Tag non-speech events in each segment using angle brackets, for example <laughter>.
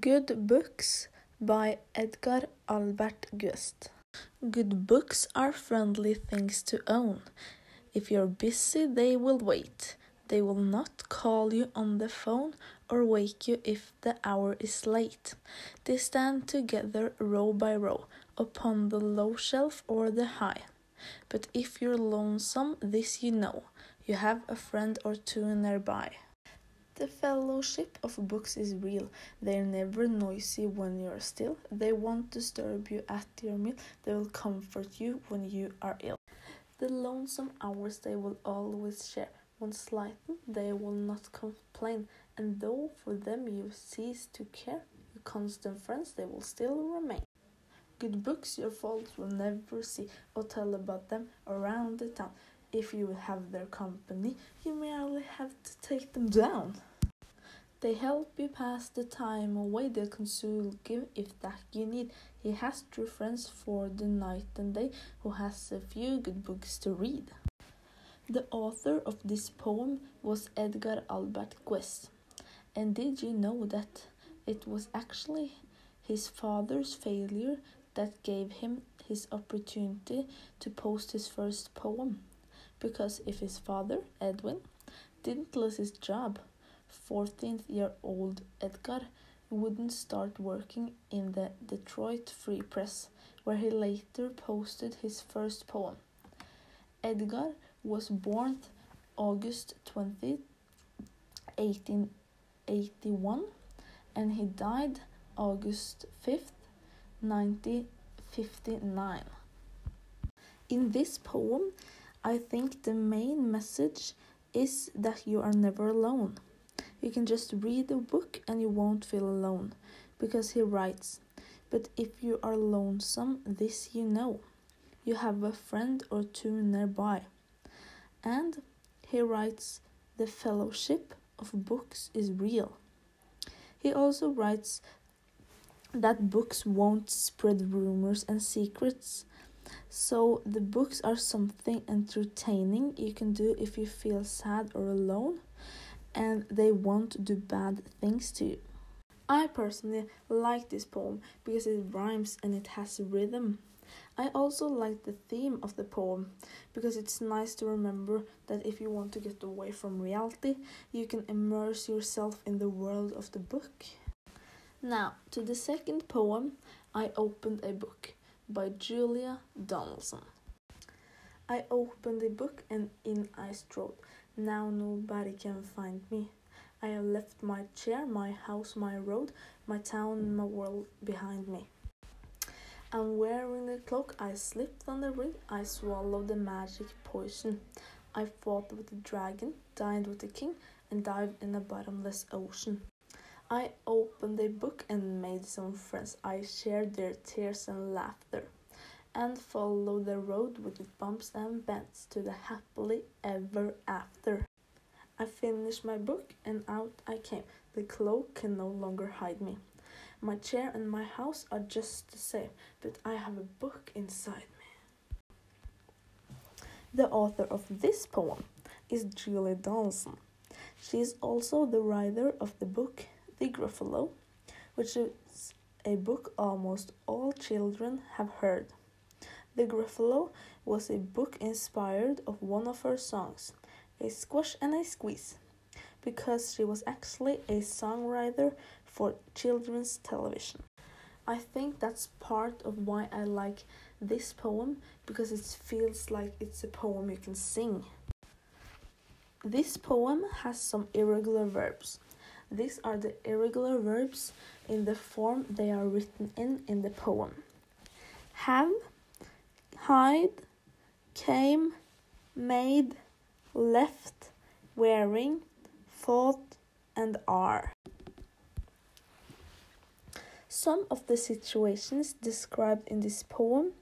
Good Books by Edgar Albert Guest. Good books are friendly things to own. If you're busy, they will wait. They will not call you on the phone or wake you if the hour is late. They stand together row by row upon the low shelf or the high. But if you're lonesome, this you know you have a friend or two nearby. The fellowship of books is real. They're never noisy when you're still. They won't disturb you at your meal. They will comfort you when you are ill. The lonesome hours they will always share. When slightened, they will not complain. And though for them you cease to care, your constant friends they will still remain. Good books your faults will never see, or tell about them around the town. If you have their company, you merely have to take them down. They help you pass the time away, they'll console you if that you need. He has true friends for the night and day, who has a few good books to read. The author of this poem was Edgar Albert Guest. And did you know that it was actually his father's failure that gave him his opportunity to post his first poem? because if his father, Edwin, didn't lose his job, 14 year old Edgar wouldn't start working in the Detroit Free Press, where he later posted his first poem. Edgar was born August 20, 1881, and he died August 5th, 1959. In this poem, I think the main message is that you are never alone. You can just read the book and you won't feel alone because he writes, But if you are lonesome, this you know. You have a friend or two nearby. And he writes, The fellowship of books is real. He also writes that books won't spread rumors and secrets so the books are something entertaining you can do if you feel sad or alone and they won't do bad things to you. I personally like this poem because it rhymes and it has rhythm. I also like the theme of the poem because it's nice to remember that if you want to get away from reality, you can immerse yourself in the world of the book. Now, to the second poem, I opened a book by Julia Donaldson. I opened the book and in I strode. Now nobody can find me. I have left my chair, my house, my road, my town, my world behind me. I'm wearing the cloak, I slipped on the ring, I swallowed the magic potion. I fought with the dragon, dined with the king, and dived in a bottomless ocean. I opened a book and made some friends. I shared their tears and laughter and follow the road with its bumps and bends to the happily ever after. I finished my book and out I came. The cloak can no longer hide me. My chair and my house are just the same, but I have a book inside me. The author of this poem is Julie Donaldson. She is also the writer of the book the Gruffalo, which is a book almost all children have heard. The Gruffalo was a book inspired of one of her songs, A Squash and a Squeeze, because she was actually a songwriter for children's television. I think that's part of why I like this poem because it feels like it's a poem you can sing. This poem has some irregular verbs. These are the irregular verbs in the form they are written in in the poem. Have, hide, came, made, left, wearing, thought, and are. Some of the situations described in this poem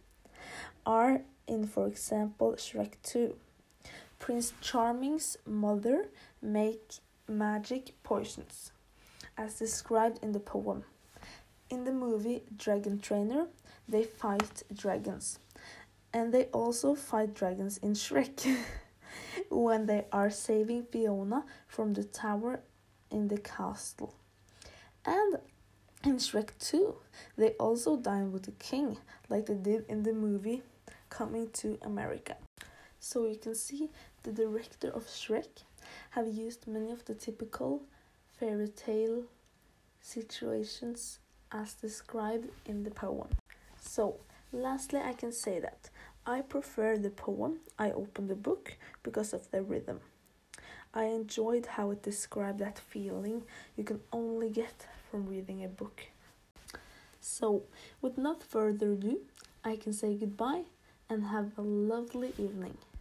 are in, for example, Shrek 2. Prince Charming's mother make magic potions, as described in the poem. In the movie Dragon Trainer, they fight dragons, and they also fight dragons in Shrek <laughs> when they are saving Fiona from the tower in the castle. And in Shrek 2, they also dine with the king, like they did in the movie Coming to America. So you can see the director of Shrek have used many of the typical fairy tale situations as described in the poem. So, lastly, I can say that I prefer the poem I opened the book because of the rhythm. I enjoyed how it described that feeling you can only get from reading a book. So, with not further ado, I can say goodbye and have a lovely evening.